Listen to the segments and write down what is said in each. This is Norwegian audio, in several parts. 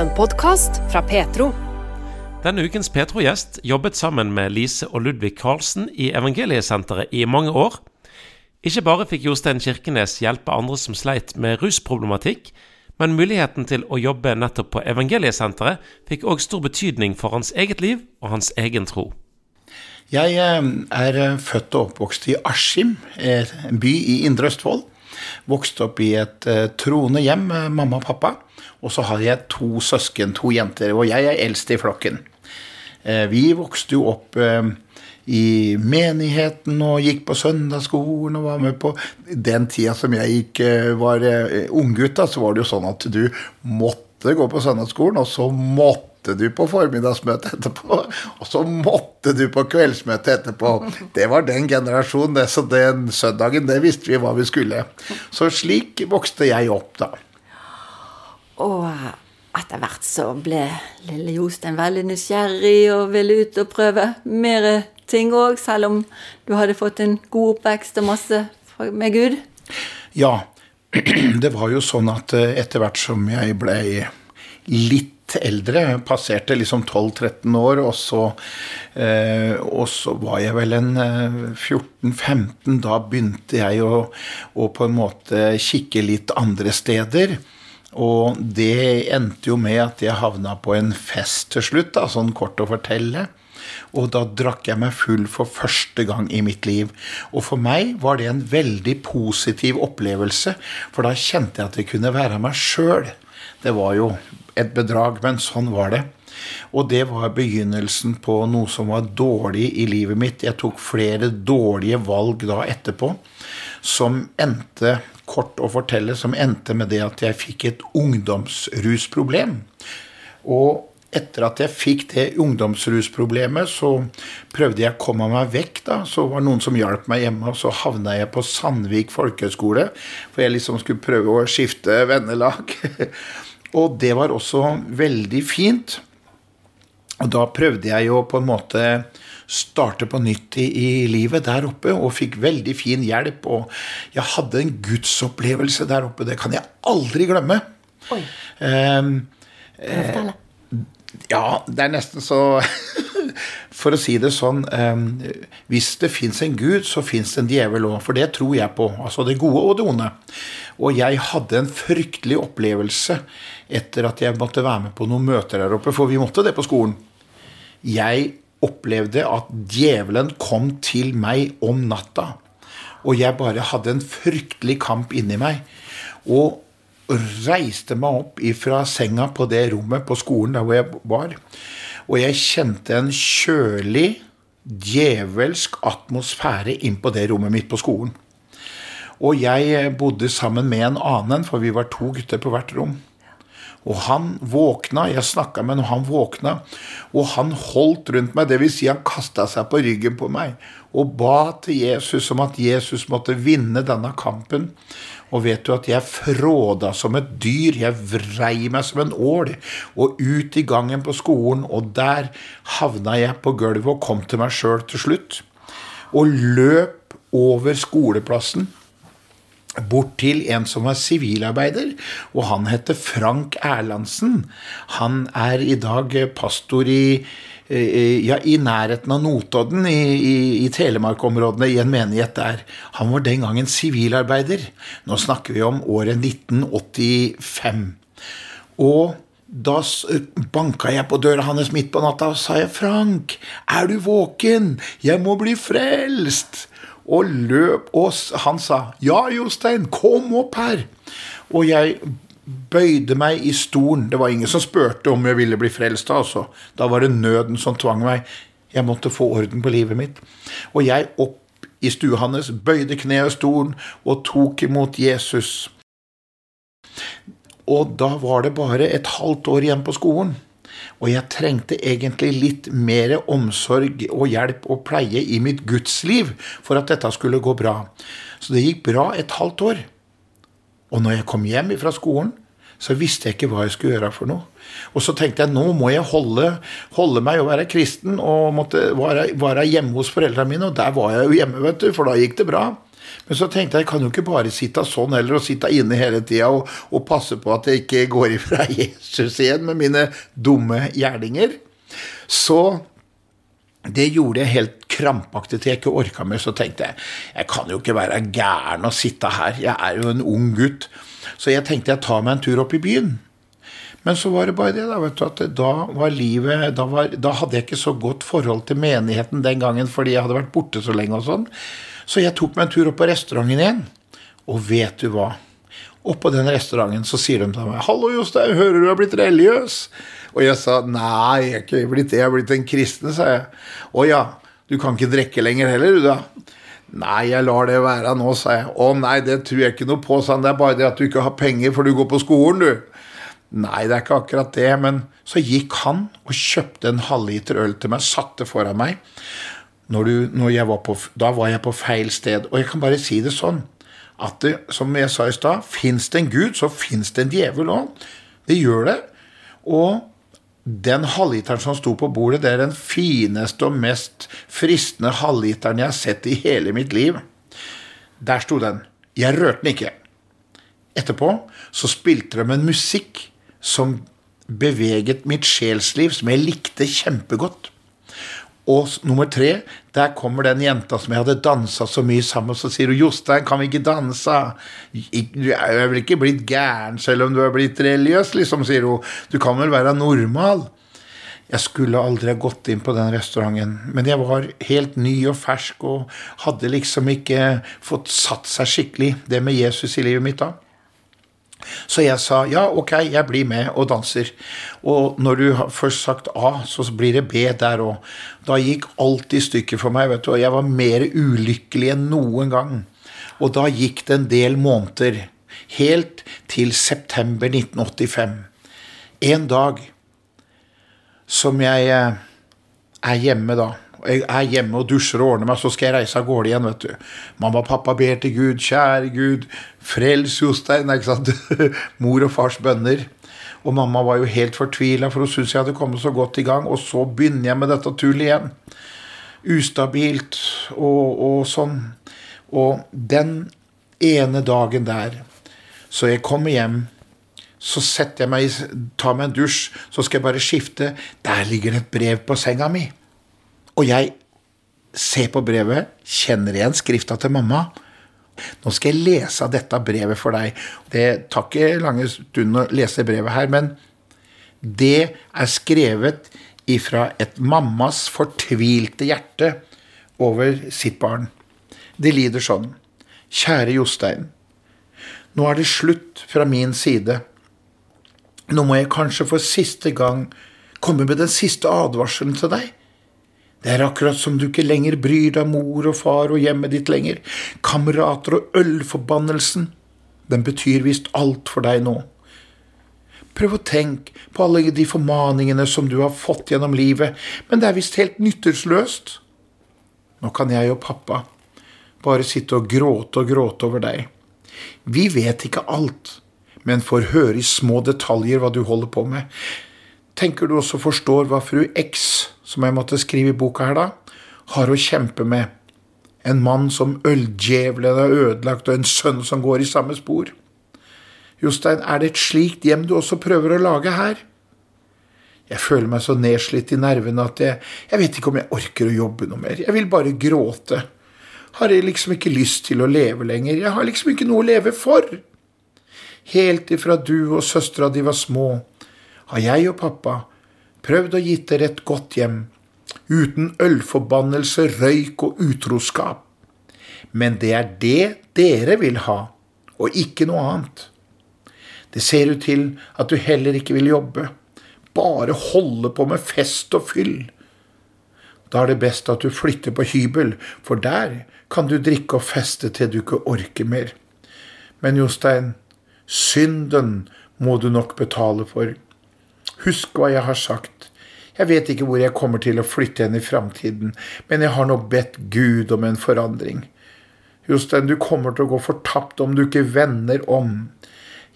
En podkast fra Petro. Denne ukens Petro-gjest jobbet sammen med Lise og Ludvig Karlsen i Evangeliesenteret i mange år. Ikke bare fikk Jostein Kirkenes hjelpe andre som sleit med rusproblematikk, men muligheten til å jobbe nettopp på Evangeliesenteret fikk òg stor betydning for hans eget liv og hans egen tro. Jeg eh, er eh, født og oppvokst i Askim, en by i Indre Østfold. Vokste opp i et troende hjem med mamma og pappa. Og så har jeg to søsken, to jenter, og jeg er eldst i flokken. Uh, vi vokste jo opp uh, i menigheten og gikk på søndagsskolen og var med på Den tida som jeg gikk, var unggutt, så var det jo sånn at du måtte gå på søndagsskolen, og så måtte du på formiddagsmøte etterpå, og så måtte du på kveldsmøte etterpå. Det var den generasjonen, det, så den søndagen, det visste vi hva vi skulle. Så slik vokste jeg opp, da. Og etter hvert så ble lille Jostein veldig nysgjerrig og ville ut og prøve mer ting òg, selv om du hadde fått en god oppvekst og masse med Gud. Ja, det var jo sånn at etter hvert som jeg ble litt eldre, passerte liksom 12-13 år, og så, eh, og så var jeg vel en 14-15. Da begynte jeg å, å, på en måte kikke litt andre steder. Og det endte jo med at jeg havna på en fest til slutt, da, sånn kort å fortelle. Og da drakk jeg meg full for første gang i mitt liv. Og for meg var det en veldig positiv opplevelse, for da kjente jeg at jeg kunne være meg sjøl. Det var jo et bedrag, men sånn var det. Og det var begynnelsen på noe som var dårlig i livet mitt. Jeg tok flere dårlige valg da etterpå, som endte kort å fortelle, som endte med det at jeg fikk et ungdomsrusproblem. Og etter at jeg fikk det ungdomsrusproblemet, så prøvde jeg å komme meg vekk. da, Så var det noen som hjalp meg hjemme, og så havna jeg på Sandvik folkehøgskole. For jeg liksom skulle prøve å skifte vennelag. og det var også veldig fint. Og da prøvde jeg jo på en måte starte på nytt i, i, livet der oppe, og fikk veldig fin hjelp. Og jeg hadde en gudsopplevelse der oppe. Det kan jeg aldri glemme. Oi. Um, eh, ja, det er nesten så For å si det sånn um, Hvis det fins en gud, så fins det en djevel òg. For det tror jeg på. Altså det gode og det onde. Og jeg hadde en fryktelig opplevelse etter at jeg måtte være med på noen møter der oppe, for vi måtte det på skolen. Jeg opplevde at djevelen kom til meg om natta. Og jeg bare hadde en fryktelig kamp inni meg. Og reiste meg opp fra senga på det rommet på skolen der hvor jeg var. Og jeg kjente en kjølig, djevelsk atmosfære inn på det rommet mitt på skolen. Og jeg bodde sammen med en annen, for vi var to gutter på hvert rom. Og han våkna, jeg snakka med ham, han våkna, og han holdt rundt meg. Dvs. Si han kasta seg på ryggen på meg og ba til Jesus om at Jesus måtte vinne denne kampen. Og vet du at jeg fråda som et dyr, jeg vrei meg som en ål, og ut i gangen på skolen, og der havna jeg på gulvet og kom til meg sjøl til slutt. Og løp over skoleplassen bort til en som var sivilarbeider, og han heter Frank Erlandsen. Han er i dag pastor i, ja, i nærheten av Notodden, i, i, i Telemark-områdene, i en menighet der. Han var den gangen sivilarbeider. Nå snakker vi om året 1985. Og da banka jeg på døra hans midt på natta og sa jeg, 'Frank, er du våken? Jeg må bli frelst!' Og løp, og han sa 'Ja, Jostein, kom opp her'. Og jeg bøyde meg i stolen. Det var ingen som spurte om jeg ville bli frelst. altså. Da var det nøden som tvang meg. Jeg måtte få orden på livet mitt. Og jeg opp i stua hans, bøyde kneet i stolen og tok imot Jesus. Og da var det bare et halvt år igjen på skolen. Og jeg trengte egentlig litt mer omsorg og hjelp og pleie i mitt gudsliv for at dette skulle gå bra. Så det gikk bra et halvt år. Og når jeg kom hjem fra skolen, så visste jeg ikke hva jeg skulle gjøre for noe. Og så tenkte jeg nå må jeg holde, holde meg og være kristen og måtte være, være hjemme hos foreldrene mine. Og der var jeg jo hjemme, vet du, for da gikk det bra. Men så tenkte jeg jeg kan jo ikke bare sitte sånn heller og sitte inne hele tida og, og, passe på at jeg ikke går ifra Jesus igjen med mine dumme gjerninger. Så det gjorde jeg helt krampaktig til jeg ikke orka mer. Så tenkte jeg jeg kan jo ikke være gæren og sitte her, jeg er jo en ung gutt. Så jeg tenkte jeg tar meg en tur opp i byen. Men så var det bare det, da, vet du, at da var livet da, var, da, hadde jeg ikke så godt forhold til menigheten den gangen fordi jeg hadde vært borte så lenge og sånn. Så jeg tok meg en tur opp på restauranten igjen. Og vet du hva? Oppå den restauranten så sier de til meg 'Hallo, Jostein, hører du er blitt religiøs?' Og jeg sa 'Nei, jeg er ikke blitt det, jeg er blitt en kristen', sa jeg. 'Å ja, du kan ikke drikke lenger heller, du da?' Nei, jeg lar det være nå, sa jeg. Å nei, det tror jeg ikke noe på, sa han. Det er bare det at du ikke har penger, for du går på skolen, du. Nei, det er ikke akkurat det, men så gikk han og kjøpte en halvliter øl til meg, satte foran meg. Når du, når var på, da var jeg på feil sted. Og jeg kan bare si det sånn at det, som jeg sa i stad, fins det en gud, så fins det en djevel òg. Det gjør det. Og den halvliteren som sto på bordet, det er den fineste og mest fristende halvliteren jeg har sett i hele mitt liv. Der sto den. Jeg rørte den ikke. Etterpå så spilte de en musikk som beveget mitt sjelsliv, som jeg likte kjempegodt. Og nummer tre, der kommer den jenta som jeg hadde dansa så mye sammen med, så sier hun 'Jostein, kan vi ikke danse?' 'Du er vel ikke blitt gæren selv om du er blitt religiøs', liksom, sier hun. 'Du kan vel være normal?' Jeg skulle aldri ha gått inn på den restauranten, men jeg var helt ny og fersk og hadde liksom ikke fått satt seg skikkelig, det med Jesus i livet mitt da. Så jeg sa ja, ok, jeg blir med og danser. Og når du har først sagt A, så blir det B der òg. Da gikk alt i stykker for meg, vet du, og jeg var mer ulykkelig enn noen gang. Og da gikk det en del måneder, helt til september 1985. En dag som jeg eh, er hjemme da jeg er hjemme og dusjer og ordner meg, så skal jeg reise av gårde igjen. vet du. Mamma og pappa ber til Gud. Kjære Gud, frels Jostein. ikke sant? Mor og fars bønner. Og mamma var jo helt fortvila, for hun syntes jeg hadde kommet så godt i gang. Og så begynner jeg med dette tullet igjen. Ustabilt og, og sånn. Og den ene dagen der, så jeg kommer hjem så setter jeg meg, tar meg en dusj, så skal jeg bare skifte. Der ligger det et brev på senga mi. Og jeg ser på brevet, kjenner igjen skrifta til mamma. Nå skal jeg lese dette brevet for deg. Det tar ikke lange stund å lese brevet her, men det er skrevet ifra et mammas fortvilte hjerte over sitt barn. Det lider sånn. Kjære Jostein. Nå er det slutt fra min side. Nå må jeg kanskje for siste gang komme med den siste advarselen til deg. Det er akkurat som du ikke lenger bryr deg mor og far og hjemmet ditt lenger. Kamerater og ølforbannelsen, den betyr visst alt for deg nå. Prøv å tenke på alle de formaningene som du har fått gjennom livet, men det er visst helt nytteløst. Nå kan jeg og pappa bare sitte og gråte og gråte over deg. Vi vet ikke alt, men får høre i små detaljer hva du holder på med. Tenker du også forstår hva fru X som jeg måtte skrive i boka her, da, har å kjempe med. En mann som øldjevelen har ødelagt, og en sønn som går i samme spor. Jostein, er det et slikt hjem du også prøver å lage her? Jeg føler meg så nedslitt i nervene at jeg, jeg vet ikke om jeg orker å jobbe noe mer. Jeg vil bare gråte. Har jeg liksom ikke lyst til å leve lenger. Jeg har liksom ikke noe å leve for. Helt ifra du og søstera di var små, har jeg og pappa prøvd å gitt dere et godt hjem, uten ølforbannelse, røyk og utroskap. Men det er det dere vil ha, og ikke noe annet. Det ser ut til at du heller ikke vil jobbe, bare holde på med fest og fyll. Da er det best at du flytter på hybel, for der kan du drikke og feste til du ikke orker mer. Men Jostein, synden må du nok betale for. Husk hva jeg har sagt. Jeg vet ikke hvor jeg kommer til å flytte hen i framtiden, men jeg har nå bedt Gud om en forandring. Jostein, du kommer til å gå fortapt om du ikke vender om.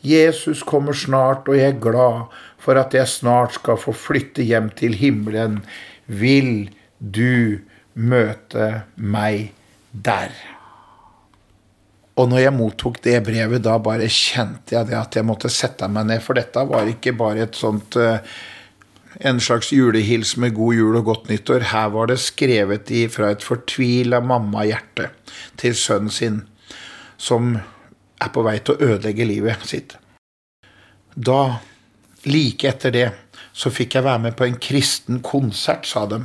Jesus kommer snart, og jeg er glad for at jeg snart skal få flytte hjem til himmelen. Vil du møte meg der? Og når jeg mottok det brevet, da bare kjente jeg det at jeg måtte sette meg ned. For dette var ikke bare et sånt uh, en slags julehils med god jul og godt nyttår. Her var det skrevet fra et fortvila mammahjerte til sønnen sin, som er på vei til å ødelegge livet sitt. Da, like etter det, så fikk jeg være med på en kristen konsert, sa de.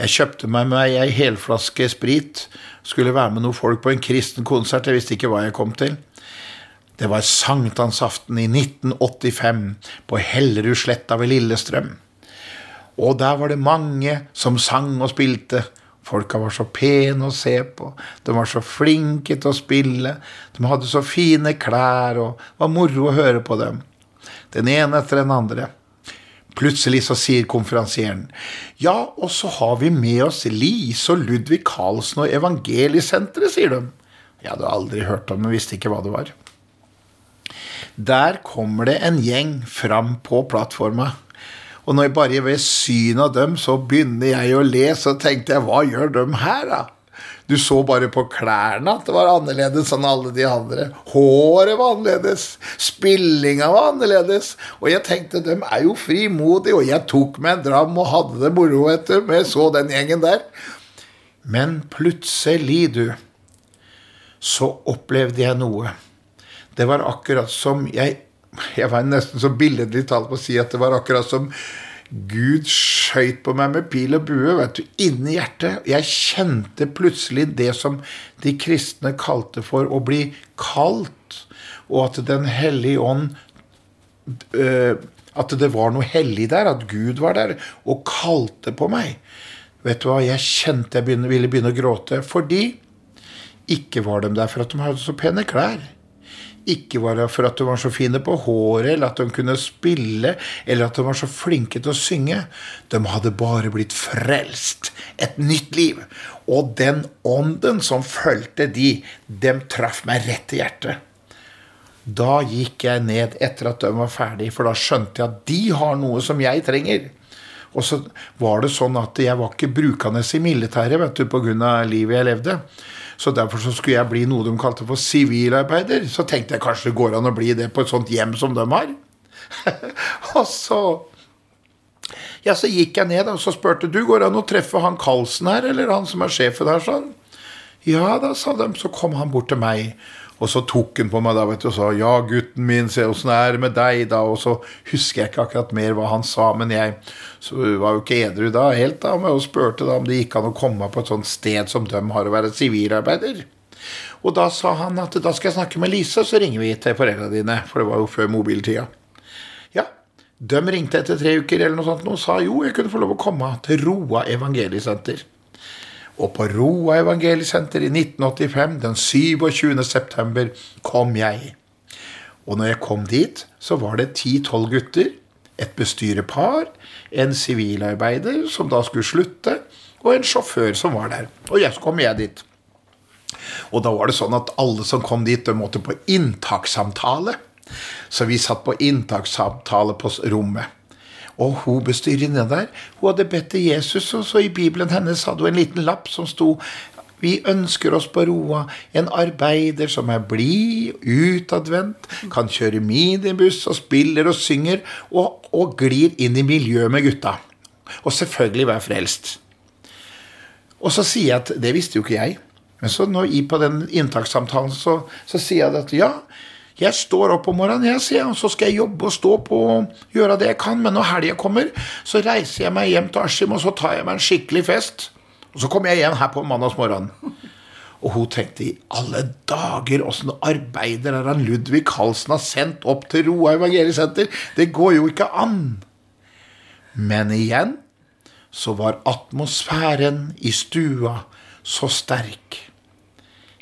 Jeg kjøpte meg med ei helflaske sprit, skulle være med noen folk på en kristen konsert, jeg visste ikke hva jeg kom til. Det var sankthansaften i 1985 på Hellerudsletta ved Lillestrøm. Og der var det mange som sang og spilte. Folka var så pene å se på. De var så flinke til å spille. De hadde så fine klær, og det var moro å høre på dem. Den ene etter den andre. Plutselig så sier konferansieren ja, og så har vi med oss Lise og Ludvig Karlsen og Evangeliesenteret, sier de. Jeg hadde aldri hørt om det, visste ikke hva det var. Der kommer det en gjeng fram på plattforma. Og når jeg bare ved synet av dem, så begynner jeg å le, så tenkte jeg, hva gjør de her, da? Du så bare på klærne at det var annerledes enn alle de andre. Håret var annerledes. Spillinga var annerledes. Og jeg tenkte, de er jo frimodige, og jeg tok meg en dram og hadde det moro etter når jeg så den gjengen der. Men plutselig, du, så opplevde jeg noe det var akkurat som Jeg, jeg var nesten så billedlig talt på å si at det var akkurat som Gud skøyt på meg med pil og bue vet du, inni hjertet. Jeg kjente plutselig det som de kristne kalte for å bli kalt, og at Den hellige ånd øh, At det var noe hellig der, at Gud var der og kalte på meg. Vet du hva, jeg kjente jeg ville begynne å gråte. Fordi ikke var de der for at de hadde så pene klær ikke var det for at de var så fine på håret, eller at de kunne spille, eller at de var så flinke til å synge. De hadde bare blitt frelst. Et nytt liv. Og den ånden som fulgte de, dem traff meg rett i hjertet. Da gikk jeg ned etter at de var ferdig, for da skjønte jeg at de har noe som jeg trenger. Og så var det sånn at jeg var ikke brukende i militæret vet du, pga. livet jeg levde. Så derfor så skulle jeg bli noe de kalte for sivilarbeider. Så tenkte jeg kanskje det går an å bli det på et sånt hjem som de har. og så ja, så gikk jeg ned og så spurte du går det an å treffe han Karlsen her, eller han som er sjefen her, sånn. Ja da, sa de. Så kom han bort til meg. Og så tok han på meg da, vet du, og sa 'Ja, gutten min, se åssen det er med deg', da. Og så husker jeg ikke akkurat mer hva han sa, men jeg var jo ikke edru da helt, da, og spurte da om det gikk an å komme på et sånt sted som de har å være sivilarbeider. Og da sa han at da skal jeg snakke med Lise, så ringer vi til foreldrene dine. For det var jo før mobiltida. Ja, de ringte etter tre uker eller noe sånt og sa jo, jeg kunne få lov å komme til Roa evangeliesenter. Og på Roa evangeliesenter i 1985, den 27. september, kom jeg. Og når jeg kom dit, så var det ti-tolv gutter, et bestyrepar, en sivilarbeider som da skulle slutte, og en sjåfør som var der. Og jeg, så kom jeg dit. Og da var det sånn at alle som kom dit, de måtte på inntakssamtale. Så vi satt på inntakssamtale på rommet. Og hun bestyrerinna der, hun hadde bedt til Jesus, og så i Bibelen hennes hadde hun en liten lapp som sto vi ønsker oss på Roa en arbeider som er blid, utadvendt, kan kjøre minibuss og spiller og synger, og, og glir inn i miljøet med gutta. Og selvfølgelig være frelst. Og så sier jeg at det visste jo ikke jeg. Men så nå i på den inntakssamtalen så, så sier jeg at ja, jeg står opp om morgenen, jeg, sier og så skal jeg jobbe og stå på og gjøre det jeg kan. Men når helga kommer, så reiser jeg meg hjem til Askim, og så tar jeg meg en skikkelig fest. Og så kommer jeg igjen her på mandagsmorgenen. Og hun tenkte i alle dager, åssen arbeider er han Ludvig Karlsen har sendt opp til Roa evangeliesenter? Det går jo ikke an. Men igjen så var atmosfæren i stua så sterk.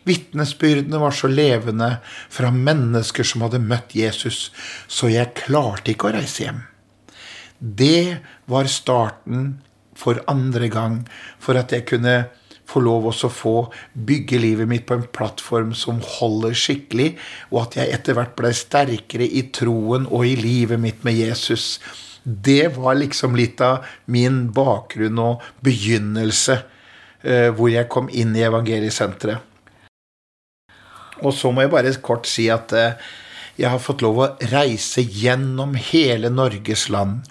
Vitnesbyrdene var så levende fra mennesker som hadde møtt Jesus, så jeg klarte ikke å reise hjem. Det var starten for andre gang for at jeg kunne få lov å få bygge livet mitt på en plattform som holder skikkelig, og at jeg etter hvert ble sterkere i troen og i livet mitt med Jesus. Det var liksom litt av min bakgrunn og begynnelse, eh, hvor jeg kom inn i evangeliesenteret. Og så må jeg bare kort si at eh, jeg har fått lov å reise gjennom hele Norges land.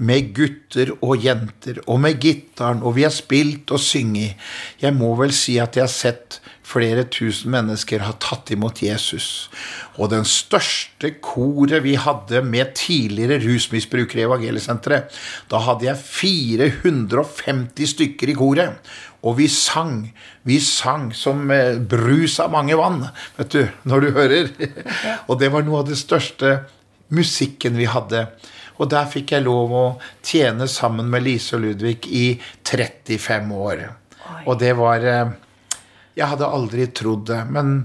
Med gutter og jenter, og med gitaren, og vi har spilt og synget. Jeg må vel si at jeg har sett flere tusen mennesker har tatt imot Jesus. Og den største koret vi hadde med tidligere rusmisbrukere i Evangeliesenteret, da hadde jeg 450 stykker i koret. Og vi sang. Vi sang som eh, brus av mange vann, vet du, når du hører. Og det var noe av det største musikken vi hadde. Og der fikk jeg lov å tjene sammen med Lise og Ludvig i 35 år. Og det var eh, Jeg hadde aldri trodd det. Men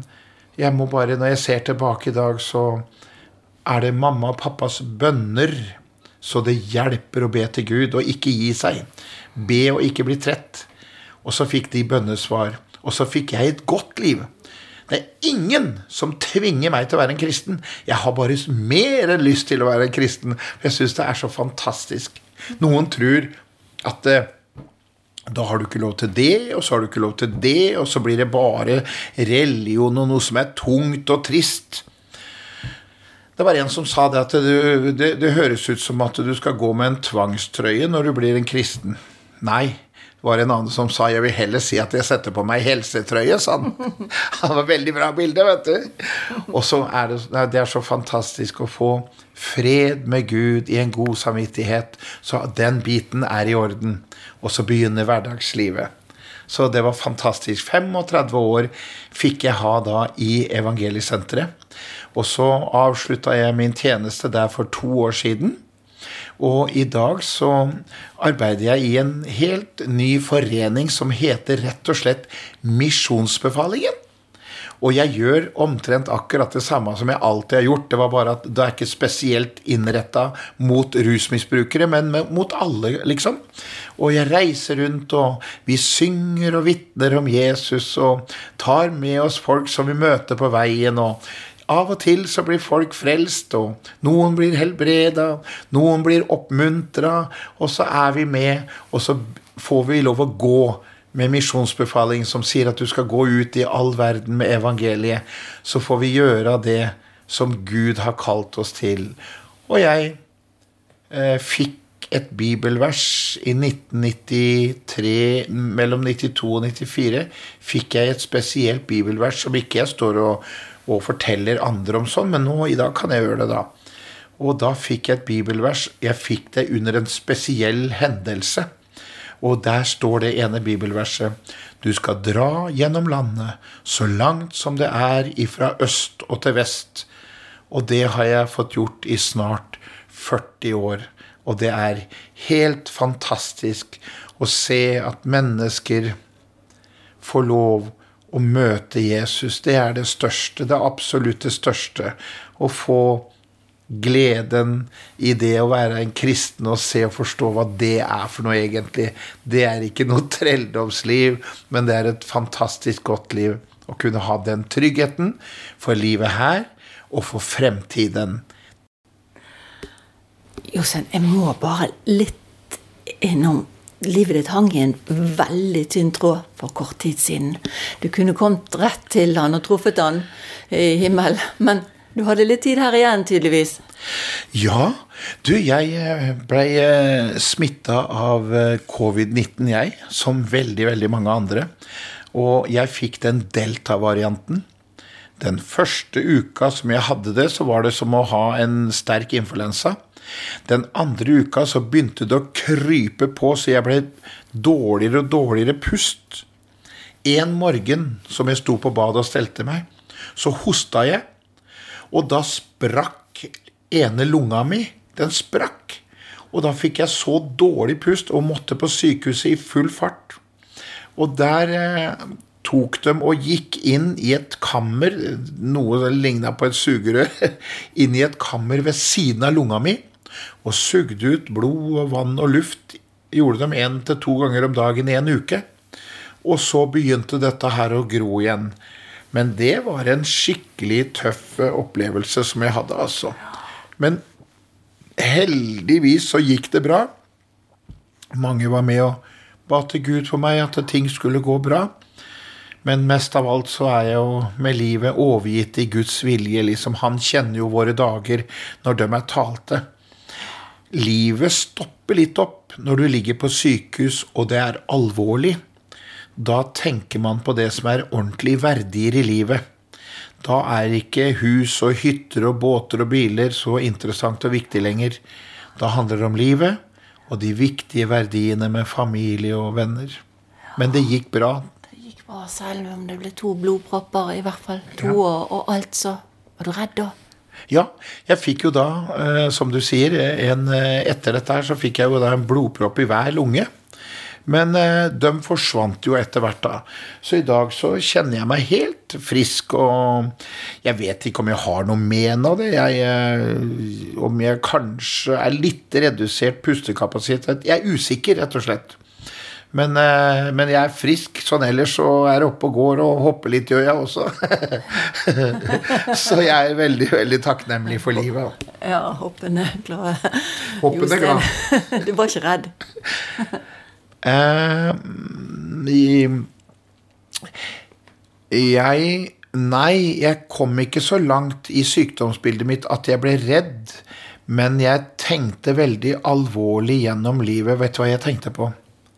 jeg må bare, når jeg ser tilbake i dag, så er det mamma og pappas bønner så det hjelper å be til Gud og ikke gi seg. Be og ikke bli trett. Og så fikk de bønnesvar. Og så fikk jeg et godt liv. Det er ingen som tvinger meg til å være en kristen. Jeg har bare mer enn lyst til å være en kristen. For jeg syns det er så fantastisk. Noen tror at eh, da har du ikke lov til det, og så har du ikke lov til det, og så blir det bare religion og noe som er tungt og trist. Det var en som sa det at det, det, det høres ut som at du skal gå med en tvangstrøye når du blir en kristen. Nei, var en annen som sa 'jeg vil heller si at jeg setter på meg helsetrøye', sa han. Han var veldig bra bilde, vet du. Og så er det, det er så fantastisk å få fred med Gud i en god samvittighet, så den biten er i orden. Og så begynner hverdagslivet. Så det var fantastisk. 35 år fikk jeg ha da i Evangeliesenteret. Og så avslutta jeg min tjeneste der for to år siden. Og i dag så arbeider jeg i en helt ny forening som heter rett og slett Misjonsbefalingen. Og jeg gjør omtrent akkurat det samme som jeg alltid har gjort. Det var bare at det er ikke spesielt innretta mot rusmisbrukere, men mot alle, liksom. Og jeg reiser rundt, og vi synger og vitner om Jesus og tar med oss folk som vi møter på veien. og av og til så blir folk frelst, og noen blir helbreda, noen blir oppmuntra, og så er vi med, og så får vi lov å gå med misjonsbefaling som sier at du skal gå ut i all verden med evangeliet. Så får vi gjøre det som Gud har kalt oss til. Og jeg eh, fikk et bibelvers i 1993, mellom 92 og 94, fikk jeg et spesielt bibelvers som ikke jeg står og og forteller andre om sånn, men nå i dag kan jeg gjøre det, da. Og da fikk jeg et bibelvers. Jeg fikk det under en spesiell hendelse. Og der står det ene bibelverset. Du skal dra gjennom landet så langt som det er ifra øst og til vest. Og det har jeg fått gjort i snart 40 år. Og det er helt fantastisk å se at mennesker får lov å møte Jesus, det er det største, det absolutt det største. Å få gleden i det å være en kristen og se og forstå hva det er for noe, egentlig. Det er ikke noe trelldomsliv, men det er et fantastisk godt liv. Å kunne ha den tryggheten for livet her og for fremtiden. Jostein, jeg må bare litt innom livet ditt hang i en veldig tynn tråd for kort tid siden. Du kunne kommet rett til han og truffet han i himmelen, men du hadde litt tid her igjen, tydeligvis. Ja, du, jeg eh, blei eh, smitta av eh, covid-19, jeg. Som veldig, veldig mange andre. Og jeg fikk den delta-varianten. Den første uka som jeg hadde det, så var det som å ha en sterk influensa. Den andre uka så begynte det å krype på, så jeg ble dårligere og dårligere pust. En morgen som jeg sto på badet og stelte meg, så hosta jeg, og da sprakk ene lunga mi. Den sprakk. Og da fikk jeg så dårlig pust og måtte på sykehuset i full fart. Og der eh, tok dem og gikk inn i et kammer, noe som ligna på et sugerør, inn i et kammer ved siden av lunga mi og sugde ut blod og vann og luft. Gjorde dem én til to ganger om dagen i en uke. Og så begynte dette her å gro igjen. Men det var en skikkelig tøff opplevelse som jeg hadde, altså. Men heldigvis så gikk det bra. Mange var med og ba til Gud for meg at ting skulle gå bra. Men mest av alt så er jeg jo med livet overgitt i Guds vilje. liksom Han kjenner jo våre dager når de er talte. Livet stopper litt opp når du ligger på sykehus og det er alvorlig. Da tenker man på det som er ordentlig verdier i livet. Da er ikke hus og hytter og båter og biler så interessant og viktig lenger. Da handler det om livet og de viktige verdiene med familie og venner. Men det gikk bra. Det gikk bra, selv om det ble to blodpropper, i hvert fall to, ja. og, og alt, så var du redd da? Ja, jeg fikk jo da, eh, som du sier, en, eh, etter dette her så fikk jeg jo da en blodpropp i hver lunge. Men eh, de forsvant jo etter hvert, da. Så i dag så kjenner jeg meg helt frisk, og jeg vet ikke om jeg har noe men av det. Jeg, eh, om jeg kanskje er litt redusert pustekapasitet. Jeg er usikker, rett og slett. Men, eh, men, jeg er frisk sånn ellers, og er oppe og går og hopper litt, gjør jeg også. så jeg er veldig, veldig takknemlig for livet. Ja, hoppende glad. Hoppende glad. du var ikke redd? Eh, jeg Nei, jeg kom ikke så langt i sykdomsbildet mitt at jeg ble redd. Men jeg tenkte veldig alvorlig gjennom livet. Vet du hva jeg tenkte på?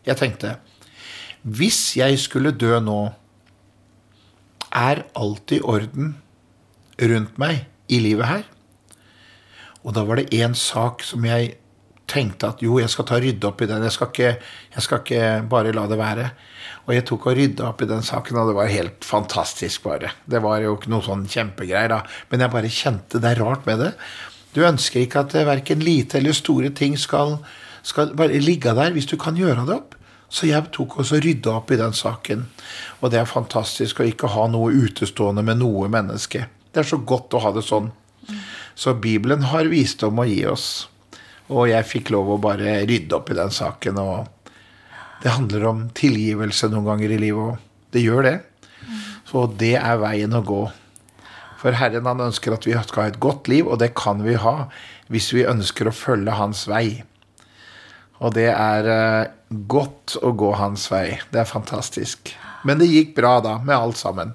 Jeg tenkte Hvis jeg skulle dø nå, er alt i orden rundt meg i livet her? Og da var det én sak som jeg tenkte at jo, jeg skal ta rydde opp i den. Jeg skal, ikke, jeg skal ikke bare la det være. Og jeg tok og rydda opp i den saken, og det var helt fantastisk, bare. Det var jo ikke noe sånn kjempegreier, da. Men jeg bare kjente det er rart med det. Du ønsker ikke at verken lite eller store ting skal, skal bare ligge der hvis du kan gjøre det opp. Så jeg tok også rydda opp i den saken. Og det er fantastisk å ikke ha noe utestående med noe menneske. Det er så godt å ha det sånn. Så Bibelen har visdom å gi oss. Og jeg fikk lov å bare rydde opp i den saken. Og det handler om tilgivelse noen ganger i livet òg. Det gjør det. Så det er veien å gå. For Herren han ønsker at vi skal ha et godt liv, og det kan vi ha hvis vi ønsker å følge Hans vei. Og det er eh, godt å gå Hans vei. Det er fantastisk. Men det gikk bra da, med alt sammen.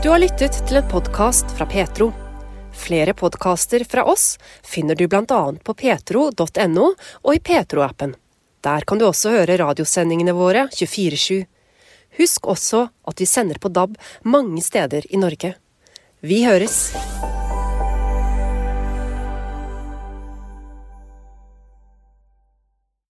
Du har lyttet til en podkast fra Petro. Flere podkaster fra oss finner du bl.a. på petro.no og i Petro-appen. Der kan du også høre radiosendingene våre 24-7. Husk også at vi sender på DAB mange steder i Norge. Vi høres!